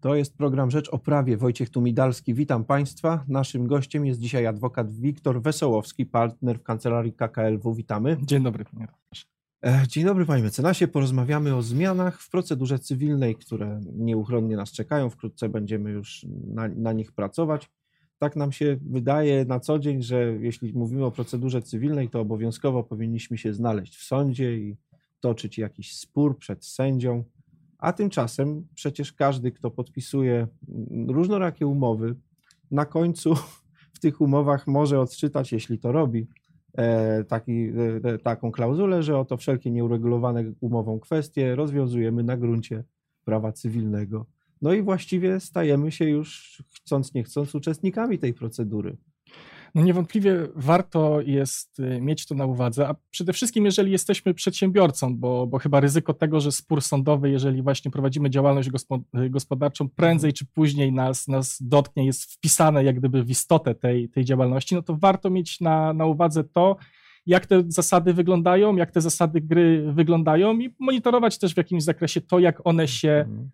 To jest program Rzecz o Prawie. Wojciech Tumidalski, witam Państwa. Naszym gościem jest dzisiaj adwokat Wiktor Wesołowski, partner w kancelarii KKLW. Witamy. Dzień dobry, panie. E, Dzień dobry panie mecenasie. Porozmawiamy o zmianach w procedurze cywilnej, które nieuchronnie nas czekają. Wkrótce będziemy już na, na nich pracować. Tak nam się wydaje na co dzień, że jeśli mówimy o procedurze cywilnej, to obowiązkowo powinniśmy się znaleźć w sądzie i toczyć jakiś spór przed sędzią. A tymczasem przecież każdy, kto podpisuje różnorakie umowy, na końcu w tych umowach może odczytać, jeśli to robi, e, taki, e, taką klauzulę, że oto wszelkie nieuregulowane umową kwestie rozwiązujemy na gruncie prawa cywilnego. No i właściwie stajemy się już, chcąc nie chcąc, uczestnikami tej procedury. No niewątpliwie warto jest y, mieć to na uwadze, a przede wszystkim jeżeli jesteśmy przedsiębiorcą, bo, bo chyba ryzyko tego, że spór sądowy, jeżeli właśnie prowadzimy działalność y, gospodarczą, prędzej czy później nas, nas dotknie, jest wpisane jak gdyby w istotę tej, tej działalności, no to warto mieć na, na uwadze to, jak te zasady wyglądają, jak te zasady gry wyglądają i monitorować też w jakimś zakresie to, jak one się Mhm.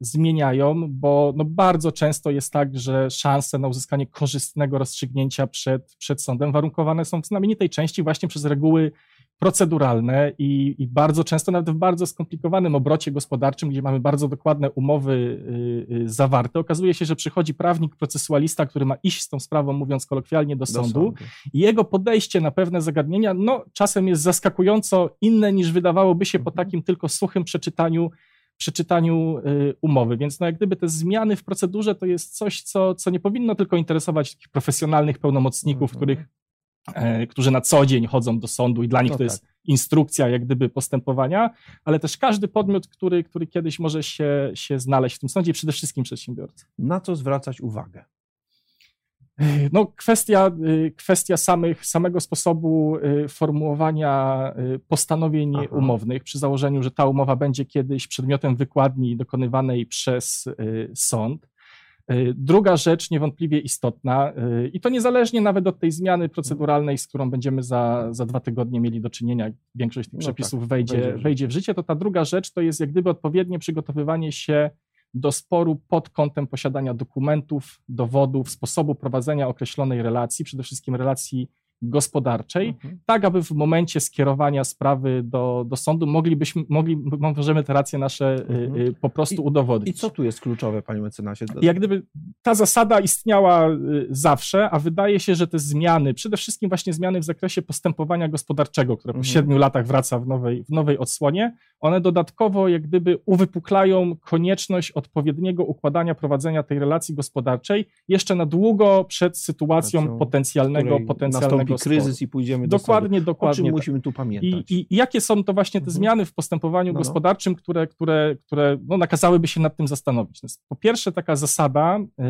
Zmieniają, bo no bardzo często jest tak, że szanse na uzyskanie korzystnego rozstrzygnięcia przed, przed sądem warunkowane są w znamienitej części właśnie przez reguły proceduralne i, i bardzo często nawet w bardzo skomplikowanym obrocie gospodarczym, gdzie mamy bardzo dokładne umowy y, y, zawarte, okazuje się, że przychodzi prawnik, procesualista, który ma iść z tą sprawą, mówiąc kolokwialnie, do, Do sądu, i jego podejście na pewne zagadnienia, no czasem jest zaskakująco inne niż wydawałoby się po Mhm. takim tylko suchym przeczytaniu, przeczytaniu y, umowy. Więc no jak gdyby te zmiany w procedurze to jest coś, co, co nie powinno tylko interesować takich profesjonalnych pełnomocników, Mhm. których, e, którzy na co dzień chodzą do sądu i dla nich No to jest tak. instrukcja jak gdyby postępowania, ale też każdy podmiot, który, który kiedyś może się, się znaleźć w tym sądzie i przede wszystkim przedsiębiorca. Na co zwracać uwagę? No, kwestia, y, kwestia samych, samego sposobu y, formułowania y, postanowień Aha. umownych, przy założeniu, że ta umowa będzie kiedyś przedmiotem wykładni dokonywanej przez sąd. Druga rzecz, niewątpliwie istotna, i to niezależnie nawet od tej zmiany proceduralnej, z którą będziemy za, za dwa tygodnie mieli do czynienia, większość tych No przepisów tak, wejdzie, wejdzie w życie, to ta druga rzecz to jest jak gdyby odpowiednie przygotowywanie się do sporu pod kątem posiadania dokumentów, dowodów, sposobu prowadzenia określonej relacji, przede wszystkim relacji gospodarczej, Mhm. tak aby w momencie skierowania sprawy do, do sądu moglibyśmy, mogli, możemy te racje nasze y, Mhm. y, po prostu I udowodnić. co tu jest kluczowe, panie mecenasie? Jak gdyby ta zasada istniała y, zawsze, a wydaje się, że te zmiany, przede wszystkim właśnie zmiany w zakresie postępowania gospodarczego, które po Mhm. siedmiu latach wraca w nowej, w nowej odsłonie, one dodatkowo jak gdyby uwypuklają konieczność odpowiedniego układania prowadzenia tej relacji gospodarczej jeszcze na długo przed sytuacją potencjalnego, potencjalnego nastąpi sporu. kryzys i pójdziemy do Dokładnie, sądu. O dokładnie. czym tak. musimy tu I, pamiętać? i, I jakie są to właśnie te Mhm. zmiany w postępowaniu No, no. gospodarczym, które, które, które no, nakazałyby się nad tym zastanowić? Jest po pierwsze taka zasada, y,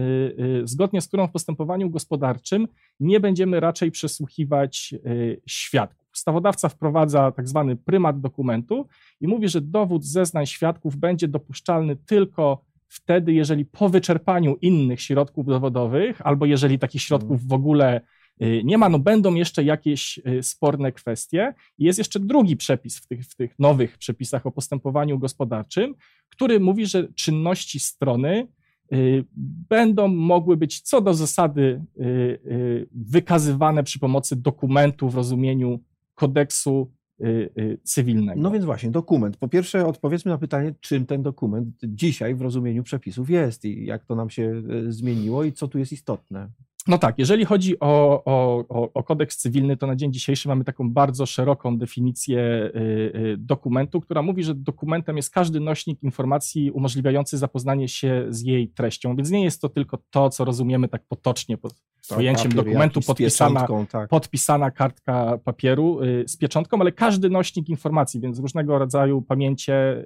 y, zgodnie z którą w postępowaniu gospodarczym nie będziemy raczej przesłuchiwać y, świadków. Ustawodawca wprowadza tak zwany prymat dokumentu i mówi, że dowód zeznań świadków będzie dopuszczalny tylko wtedy, jeżeli po wyczerpaniu innych środków dowodowych, albo jeżeli takich środków w ogóle nie ma, no będą jeszcze jakieś y, sporne kwestie. Jest jeszcze drugi przepis w tych, w tych nowych przepisach o postępowaniu gospodarczym, który mówi, że czynności strony y, będą mogły być co do zasady y, y, wykazywane przy pomocy dokumentu w rozumieniu kodeksu y, y, cywilnego. No więc właśnie, dokument. Po pierwsze odpowiedzmy na pytanie, czym ten dokument dzisiaj w rozumieniu przepisów jest i jak to nam się zmieniło i co tu jest istotne. No tak, jeżeli chodzi o, o, o, kodeks cywilny, to na dzień dzisiejszy mamy taką bardzo szeroką definicję y, y, dokumentu, która mówi, że dokumentem jest każdy nośnik informacji umożliwiający zapoznanie się z jej treścią, więc nie jest to tylko to, co rozumiemy tak potocznie pod pojęciem Papier dokumentu, podpisana, tak. podpisana kartka papieru y, z pieczątką, ale każdy nośnik informacji, więc różnego rodzaju pamięcie,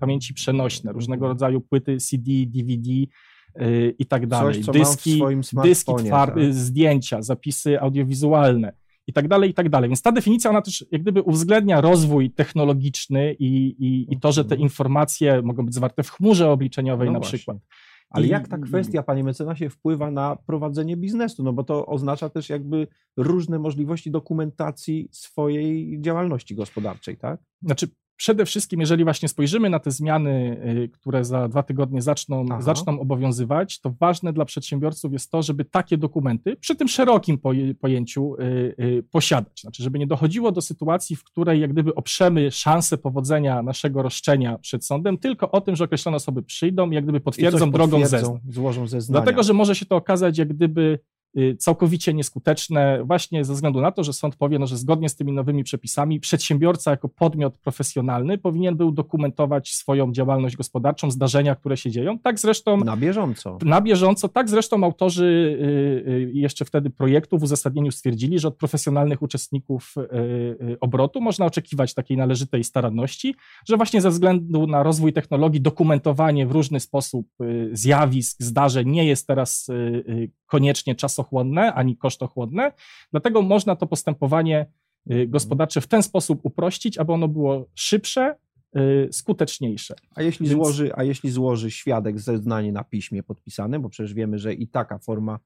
pamięci przenośne, różnego rodzaju płyty CD, DVD i tak dalej, Coś, co dyski, dyski twarde, tak. zdjęcia, zapisy audiowizualne i tak dalej, i tak dalej. Więc ta definicja, ona też jak gdyby uwzględnia rozwój technologiczny i, i, i to, że te Mhm. informacje mogą być zawarte w chmurze obliczeniowej No na właśnie. przykład. Ale jak ta kwestia, panie mecenasie, wpływa na prowadzenie biznesu? No bo to oznacza też jakby różne możliwości dokumentacji swojej działalności gospodarczej, tak? Znaczy, Przede wszystkim, jeżeli właśnie spojrzymy na te zmiany, y, które za dwa tygodnie zaczną, zaczną obowiązywać, to ważne dla przedsiębiorców jest to, żeby takie dokumenty przy tym szerokim pojęciu y, y, posiadać. Znaczy, żeby nie dochodziło do sytuacji, w której jak gdyby oprzemy szansę powodzenia naszego roszczenia przed sądem tylko o tym, że określone osoby przyjdą i jak gdyby potwierdzą drogą zeznań. Złożą zeznania. Dlatego, że może się to okazać jak gdyby całkowicie nieskuteczne, właśnie ze względu na to, że sąd powie, no, że zgodnie z tymi nowymi przepisami przedsiębiorca jako podmiot profesjonalny powinien był dokumentować swoją działalność gospodarczą, zdarzenia, które się dzieją. Tak zresztą. Na bieżąco. Na bieżąco, tak zresztą autorzy y, y, jeszcze wtedy projektu w uzasadnieniu stwierdzili, że od profesjonalnych uczestników obrotu można oczekiwać takiej należytej staranności, że właśnie ze względu na rozwój technologii dokumentowanie w różny sposób zjawisk, zdarzeń nie jest teraz koniecznie czasochłonne ani kosztochłonne, dlatego można to postępowanie y, gospodarcze w ten sposób uprościć, aby ono było szybsze, y, skuteczniejsze. A jeśli, Więc... złoży, a jeśli złoży świadek zeznanie na piśmie podpisane, bo przecież wiemy, że i taka forma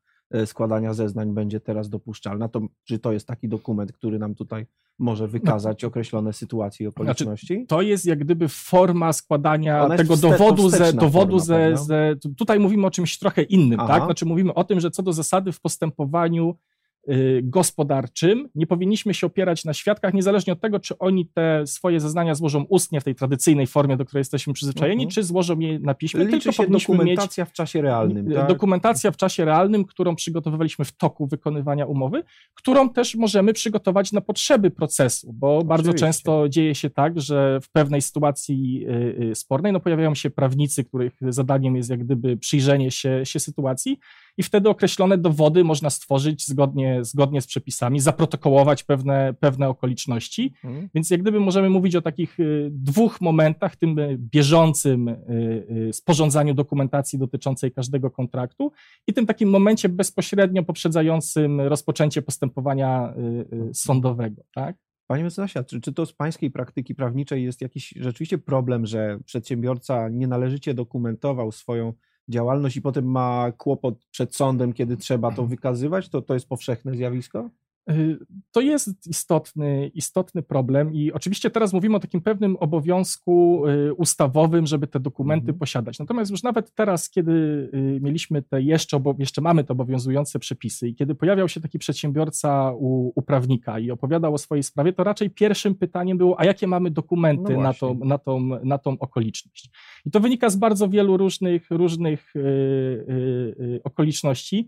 składania zeznań będzie teraz dopuszczalna, to czy to jest taki dokument, który nam tutaj może wykazać no. określone sytuacje i znaczy, okoliczności? Znaczy, to jest jak gdyby forma składania tego dowodu, ze, dowodu ze, ze, Tutaj mówimy o czymś trochę innym, tak? Aha. tak? Znaczy mówimy o tym, że co do zasady w postępowaniu gospodarczym, nie powinniśmy się opierać na świadkach, niezależnie od tego, czy oni te swoje zeznania złożą ustnie w tej tradycyjnej formie, do której jesteśmy przyzwyczajeni, mhm. czy złożą je na piśmie. Liczy tylko się dokumentacja w czasie realnym. Tak? Dokumentacja w czasie realnym, którą przygotowywaliśmy w toku wykonywania umowy, którą też możemy przygotować na potrzeby procesu, bo Oczywiście. bardzo często dzieje się tak, że w pewnej sytuacji y, y, spornej no, pojawiają się prawnicy, których zadaniem jest jak gdyby przyjrzenie się, się sytuacji i wtedy określone dowody można stworzyć zgodnie, zgodnie z przepisami, zaprotokołować pewne, pewne okoliczności. Mhm. Więc jak gdyby możemy mówić o takich y, dwóch momentach, tym bieżącym y, y, sporządzaniu dokumentacji dotyczącej każdego kontraktu i tym takim momencie bezpośrednio poprzedzającym rozpoczęcie postępowania sądowego. Tak? Panie mecenasie, czy, czy to z pańskiej praktyki prawniczej jest jakiś rzeczywiście problem, że przedsiębiorca nienależycie dokumentował swoją działalność i potem ma kłopot przed sądem, kiedy trzeba to wykazywać, to to jest powszechne zjawisko? To jest istotny, istotny problem i oczywiście teraz mówimy o takim pewnym obowiązku y, ustawowym, żeby te dokumenty mhm. posiadać. Natomiast już nawet teraz, kiedy y, mieliśmy te jeszcze, jeszcze mamy te obowiązujące przepisy i kiedy pojawiał się taki przedsiębiorca u, u prawnika i opowiadał o swojej sprawie, to raczej pierwszym pytaniem było, a jakie mamy dokumenty no na, tą, na, tą, na tą okoliczność. I to wynika z bardzo wielu różnych, różnych yy, yy, okoliczności.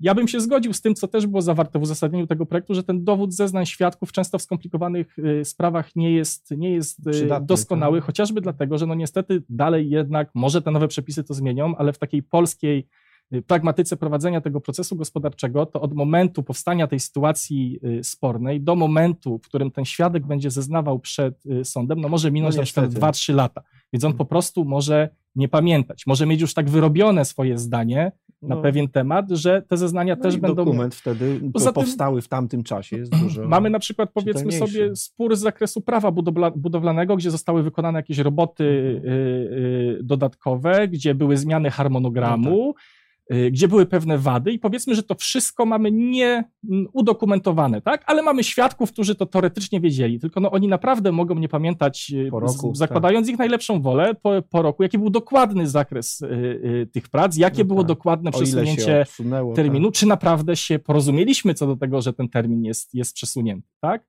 Ja bym się zgodził z tym, co też było zawarte w uzasadnieniu tego projektu, że ten dowód zeznań świadków często w skomplikowanych y, sprawach nie jest, nie jest y, Przydatny, doskonały, tak. chociażby dlatego, że no niestety dalej jednak, może te nowe przepisy to zmienią, ale w takiej polskiej y, pragmatyce prowadzenia tego procesu gospodarczego, to od momentu powstania tej sytuacji spornej do momentu, w którym ten świadek będzie zeznawał przed sądem, no może minąć no na przykład 2-3 lata. Więc on po prostu może nie pamiętać, może mieć już tak wyrobione swoje zdanie, na no. pewien temat, że te zeznania no też będą. Dokument wtedy Poza powstały w tamtym czasie jest dużo. Mamy na przykład, powiedzmy sobie, spór z zakresu prawa budowla, budowlanego, gdzie zostały wykonane jakieś roboty y, y, dodatkowe, gdzie były zmiany harmonogramu. No tak gdzie były pewne wady i powiedzmy, że to wszystko mamy nie udokumentowane, tak? Ale mamy świadków, którzy to teoretycznie wiedzieli, tylko no oni naprawdę mogą nie pamiętać, y, roku, z, zakładając tak. ich najlepszą wolę po, po, roku, jaki był dokładny zakres y, y tych prac, jakie no było tak. dokładne przesunięcie terminu, tak. czy naprawdę się porozumieliśmy co do tego, że ten termin jest, jest przesunięty, tak?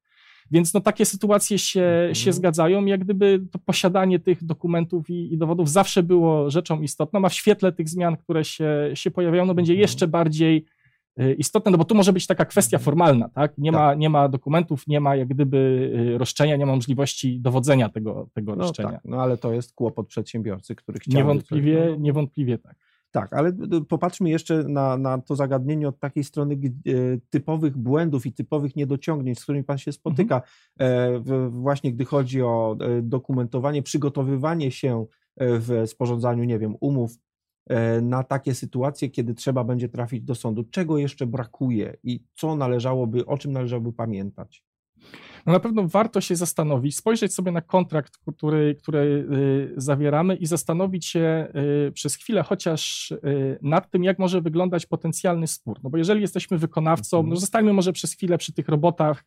Więc no, takie sytuacje się, mhm. się zgadzają. Jak gdyby to posiadanie tych dokumentów i, i, dowodów zawsze było rzeczą istotną, a w świetle tych zmian, które się, się pojawiają, no, będzie mhm. jeszcze bardziej y, istotne, no bo tu może być taka kwestia mhm. formalna, tak? Nie, tak. Ma, nie ma dokumentów, nie ma jak gdyby y, roszczenia, nie ma możliwości dowodzenia tego, tego no roszczenia. Tak, no ale to jest kłopot przedsiębiorcy, który chciał... Niewątpliwie, coś, no. niewątpliwie tak. Tak, ale popatrzmy jeszcze na, na to zagadnienie od takiej strony e, typowych błędów i typowych niedociągnięć, z którymi Pan się spotyka, mhm. właśnie gdy chodzi o e, dokumentowanie, przygotowywanie się w sporządzaniu, nie wiem, umów na takie sytuacje, kiedy trzeba będzie trafić do sądu. Czego jeszcze brakuje i co należałoby, o czym należałoby pamiętać? No na pewno warto się zastanowić, spojrzeć sobie na kontrakt, który, który y, zawieramy i zastanowić się y, przez chwilę chociaż y, nad tym, jak może wyglądać potencjalny spór. No bo jeżeli jesteśmy wykonawcą, Mhm. no zostańmy może przez chwilę przy tych robotach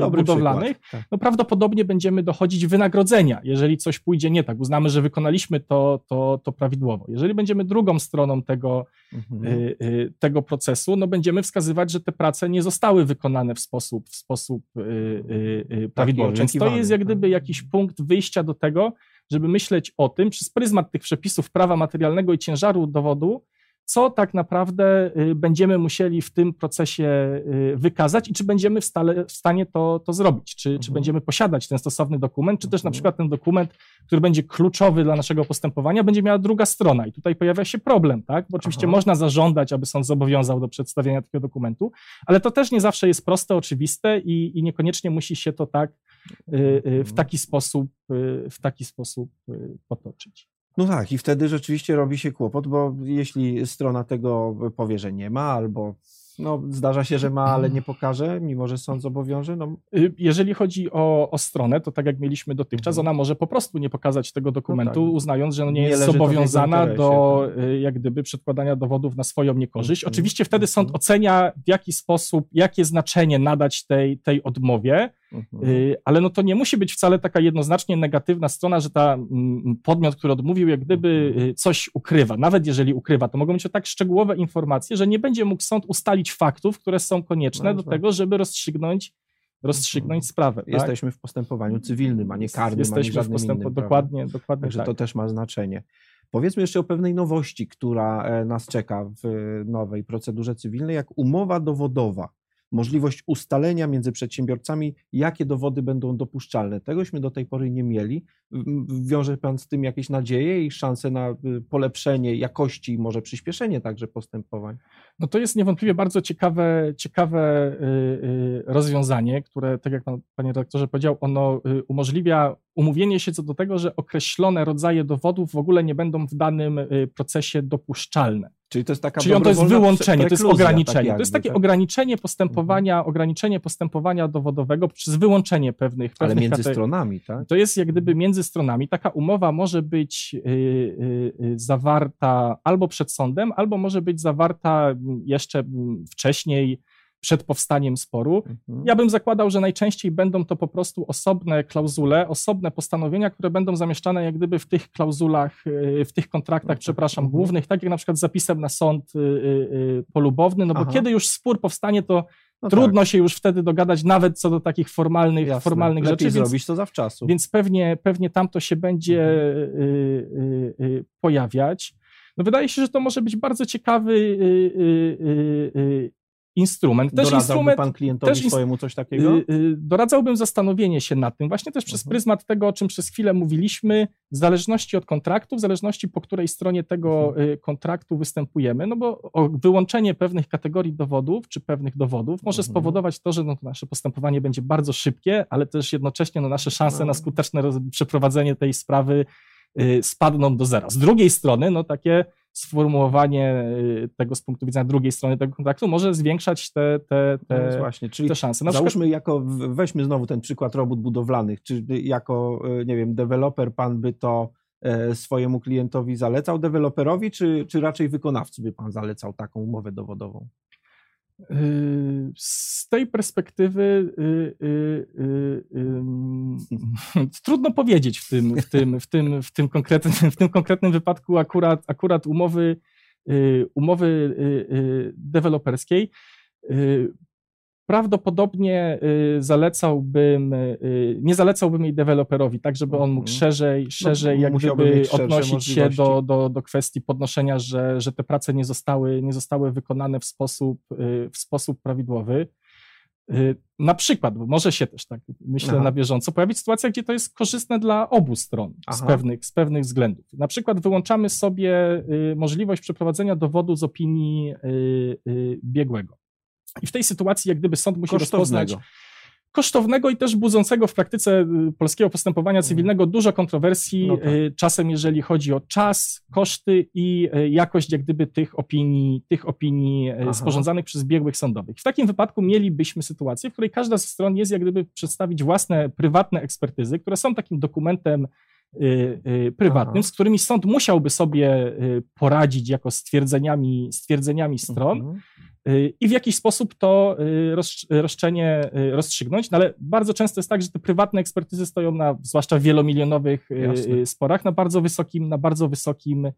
Dobry budowlanych, przykład, tak. no prawdopodobnie będziemy dochodzić wynagrodzenia, jeżeli coś pójdzie nie tak. Uznamy, że wykonaliśmy to, to, to prawidłowo. Jeżeli będziemy drugą stroną tego, Mhm. tego procesu, no będziemy wskazywać, że te prace nie zostały wykonane w sposób, w sposób y, y, prawidłowy. Więc to jest jak tak. gdyby jakiś punkt wyjścia do tego, żeby myśleć o tym przez pryzmat tych przepisów prawa materialnego i ciężaru dowodu, co tak naprawdę y, będziemy musieli w tym procesie y, wykazać i czy będziemy w, stale, w stanie to, to zrobić, czy, czy Mhm. będziemy posiadać ten stosowny dokument, czy też na Mhm. przykład ten dokument, który będzie kluczowy dla naszego postępowania, będzie miała druga strona i tutaj pojawia się problem, tak? Bo oczywiście Aha. można zażądać, aby sąd zobowiązał do przedstawienia takiego dokumentu, ale to też nie zawsze jest proste, oczywiste i, i niekoniecznie musi się to tak y, y, w Mhm. taki sposób, w taki sposób potoczyć. No tak, i wtedy rzeczywiście robi się kłopot, bo jeśli strona tego powie, że nie ma, albo no, zdarza się, że ma, ale nie pokaże, mimo że sąd zobowiąże, no Y, Jeżeli chodzi o, o stronę, to tak jak mieliśmy dotychczas, Mhm. ona może po prostu nie pokazać tego dokumentu, tak. uznając, że no nie, Nie jest zobowiązana do y, jak gdyby przedkładania dowodów na swoją niekorzyść. Mhm. Oczywiście wtedy sąd Mhm. ocenia, w jaki sposób, jakie znaczenie nadać tej, tej odmowie, mhm. Y, ale no to nie musi być wcale taka jednoznacznie negatywna strona, że ta podmiot, który odmówił, jak gdyby Mhm. y, coś ukrywa. Nawet jeżeli ukrywa, to mogą być to tak szczegółowe informacje, że nie będzie mógł sąd ustalić faktów, które są konieczne No do tak. tego, żeby rozstrzygnąć, rozstrzygnąć Mhm. sprawę. tak? Jesteśmy w postępowaniu cywilnym, a nie karnym, Jesteśmy w prawda? dokładnie, dokładnie Także tak. to też ma znaczenie. Powiedzmy jeszcze o pewnej nowości, która e, nas czeka w e, nowej procedurze cywilnej, jak umowa dowodowa. Możliwość ustalenia między przedsiębiorcami, jakie dowody będą dopuszczalne. Tegośmy do tej pory nie mieli. Wiąże Pan z tym jakieś nadzieje i szanse na y, polepszenie jakości i może przyspieszenie także postępowań? No to jest niewątpliwie bardzo ciekawe, ciekawe y, y, rozwiązanie, które, tak jak pan, panie redaktorze powiedział, ono umożliwia umówienie się co do tego, że określone rodzaje dowodów w ogóle nie będą w danym procesie dopuszczalne. Czyli to jest taka Czyli to jest wyłączenie, to jest tak ograniczenie. to jest takie tak? ograniczenie postępowania, ograniczenie postępowania dowodowego przez wyłączenie pewnych, Ale pewnych między kate- stronami, tak? to jest jak gdyby między stronami. Taka umowa może być y, y, y, zawarta albo przed sądem, albo może być zawarta mm, jeszcze mm, wcześniej, przed powstaniem sporu. Mhm. Ja bym zakładał, że najczęściej będą to po prostu osobne klauzule, osobne postanowienia, które będą zamieszczane jak gdyby w tych klauzulach, y, w tych kontraktach, No tak, przepraszam, mhm. głównych, tak jak na przykład zapisem na sąd y, y, polubowny, no bo Aha. kiedy już spór powstanie, to No trudno się już wtedy dogadać nawet co do takich formalnych, Jasne. formalnych Lepiej rzeczy, więc zrobić to zawczasu. więc pewnie, pewnie tam to się będzie Mhm. y, y, y, pojawiać. No wydaje się, że to może być bardzo ciekawy instrument. Też Doradzałby instrument, pan klientowi też swojemu coś takiego? y, y, doradzałbym zastanowienie się nad tym, właśnie też przez Mhm. pryzmat tego, o czym przez chwilę mówiliśmy, w zależności od kontraktu, w zależności po której stronie tego Mhm. y, kontraktu występujemy, no bo wyłączenie pewnych kategorii dowodów, czy pewych dowodów może Mhm. spowodować to, że no, nasze postępowanie będzie bardzo szybkie, ale też jednocześnie no, nasze szanse No. na skuteczne przeprowadzenie tej sprawy y, spadną do zera. Z drugiej strony, no takie sformułowanie y, tego z punktu widzenia drugiej strony tego kontraktu może zwiększać te, te, No te, właśnie, czyli te szanse. Na przykład, załóżmy jako, w- weźmy znowu ten przykład robót budowlanych, czy jako, e, nie wiem, deweloper pan by to e, swojemu klientowi zalecał, deweloperowi, czy, czy raczej wykonawcy by pan zalecał taką umowę dowodową? Y, z tej perspektywy y, y, y, ym, trudno powiedzieć w tym, w tym, w tym, w tym, konkretnym, w tym konkretnym wypadku akurat, akurat umowy, umowy deweloperskiej. Prawdopodobnie y, zalecałbym, y, nie zalecałbym jej deweloperowi, tak żeby on mógł Mhm. szerzej, szerzej jak musiałby gdyby mieć szersze odnosić się do, do, do kwestii podnoszenia, że, że te prace nie zostały, nie zostały wykonane w sposób, y, w sposób prawidłowy. Na przykład, bo może się też tak, myślę Aha. na bieżąco, pojawić sytuacja, gdzie to jest korzystne dla obu stron z pewnych, z pewnych względów. Na przykład wyłączamy sobie możliwość przeprowadzenia dowodu z opinii biegłego. I w tej sytuacji, jak gdyby sąd musi rozpoznać Kosztownego. i też budzącego w praktyce y, polskiego postępowania cywilnego dużo kontrowersji, No tak. y, czasem jeżeli chodzi o czas, koszty i y, jakość jak gdyby tych opinii, tych opinii Aha. sporządzanych przez biegłych sądowych. W takim wypadku mielibyśmy sytuację, w której każda ze stron jest jak gdyby przedstawić własne prywatne ekspertyzy, które są takim dokumentem prywatnym, Aha. z którymi sąd musiałby sobie y, poradzić jako stwierdzeniami, stwierdzeniami stron, Mhm. Y, i w jakiś sposób to y, roszcz- roszczenie y, rozstrzygnąć, no ale bardzo często jest tak, że te prywatne ekspertyzy stoją na, zwłaszcza w wielomilionowych y, Jasne. y, sporach, na bardzo wysokim, na bardzo wysokim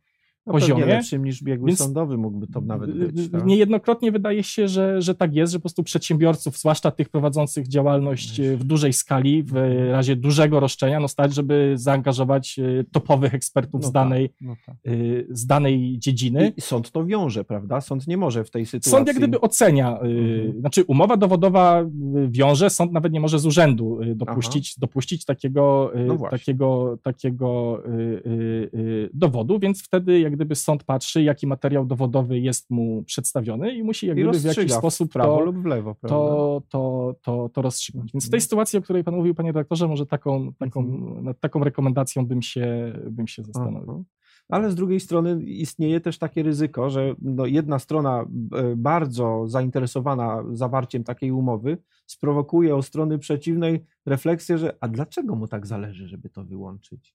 No poziomie. Lepszym niż biegły Więc- sądowy mógłby to nawet być. Y, Tak? Niejednokrotnie wydaje się, że, że tak jest, że po prostu przedsiębiorców, zwłaszcza tych prowadzących działalność y, w dużej skali, w razie dużego roszczenia, no stać, żeby zaangażować y, topowych ekspertów No z, danej, No tak. y, z danej dziedziny. I sąd to wiąże, prawda? Sąd nie może w tej sytuacji. Sąd jak gdyby ocenia, y, Mhm. znaczy umowa dowodowa y, wiąże, sąd nawet nie może z urzędu y, dopuścić, dopuścić takiego, y, No takiego, takiego y, y, y, dowodu, więc wtedy jak gdyby sąd patrzy, jaki materiał dowodowy jest mu przedstawiony i musi jak I gdyby w jakiś sposób w prawo to, lub w lewo, prawda? to, to, to, to rozstrzygnąć. Więc w tej Mhm. sytuacji, o której pan mówił, panie redaktorze, może taką, taką, Mhm. nad taką rekomendacją bym się, bym się zastanowił. Ale z drugiej strony istnieje też takie ryzyko, że no jedna strona e, bardzo zainteresowana zawarciem takiej umowy sprowokuje o strony przeciwnej refleksję, że a dlaczego mu tak zależy, żeby to wyłączyć?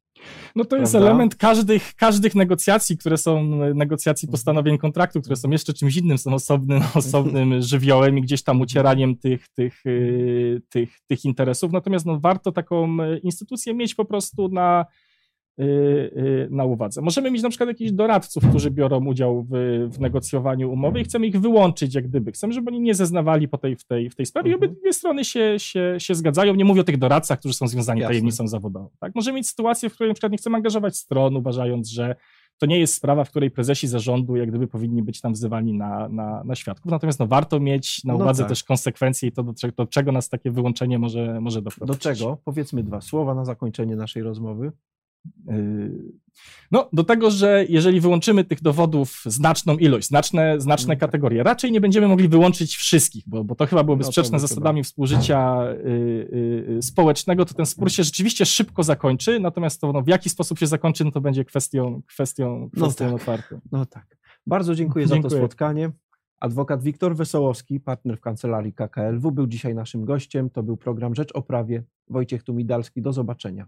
No to jest Prawda? element każdych, każdych negocjacji, które są e, negocjacji Mhm. postanowień kontraktu, które są jeszcze czymś innym, są osobnym, osobnym żywiołem i gdzieś tam ucieraniem tych, tych, y, tych, tych interesów. Natomiast no, warto taką e, instytucję mieć po prostu na, na uwadze. Możemy mieć na przykład jakichś doradców, którzy biorą udział w, w negocjowaniu umowy i chcemy ich wyłączyć jak gdyby. Chcemy, żeby oni nie zeznawali po tej, w, tej, w tej sprawie i Mhm. obydwie strony się, się, się zgadzają. Nie mówię o tych doradcach, którzy są związani Jasne. tajemnicą zawodową. Tak? Możemy mieć sytuację, w której na przykład nie chcemy angażować stron, uważając, że to nie jest sprawa, w której prezesi zarządu jak gdyby powinni być tam wzywani na, na, na świadków. Natomiast no, warto mieć na No uwadze tak. też konsekwencje i to, do, czego- do czego nas takie wyłączenie może, może Do doprowadzić. czego? Powiedzmy dwa słowa na zakończenie naszej rozmowy. Yy, No, do tego, że jeżeli wyłączymy tych dowodów znaczną ilość, znaczne, znaczne Mhm. kategorie, raczej nie będziemy mogli wyłączyć wszystkich, bo, bo to chyba byłoby No sprzeczne z zasadami współżycia yy, yy, społecznego, to ten spór się rzeczywiście szybko zakończy, natomiast to, no, w jaki sposób się zakończy, no to będzie kwestią, kwestią, No kwestią tak. otwartą. No tak. Bardzo dziękuję, za to Dziękuję. spotkanie. Adwokat Wiktor Wesołowski, partner w kancelarii KKLW, był dzisiaj naszym gościem. To był program Rzecz o Prawie. Wojciech Tumidalski. Do zobaczenia.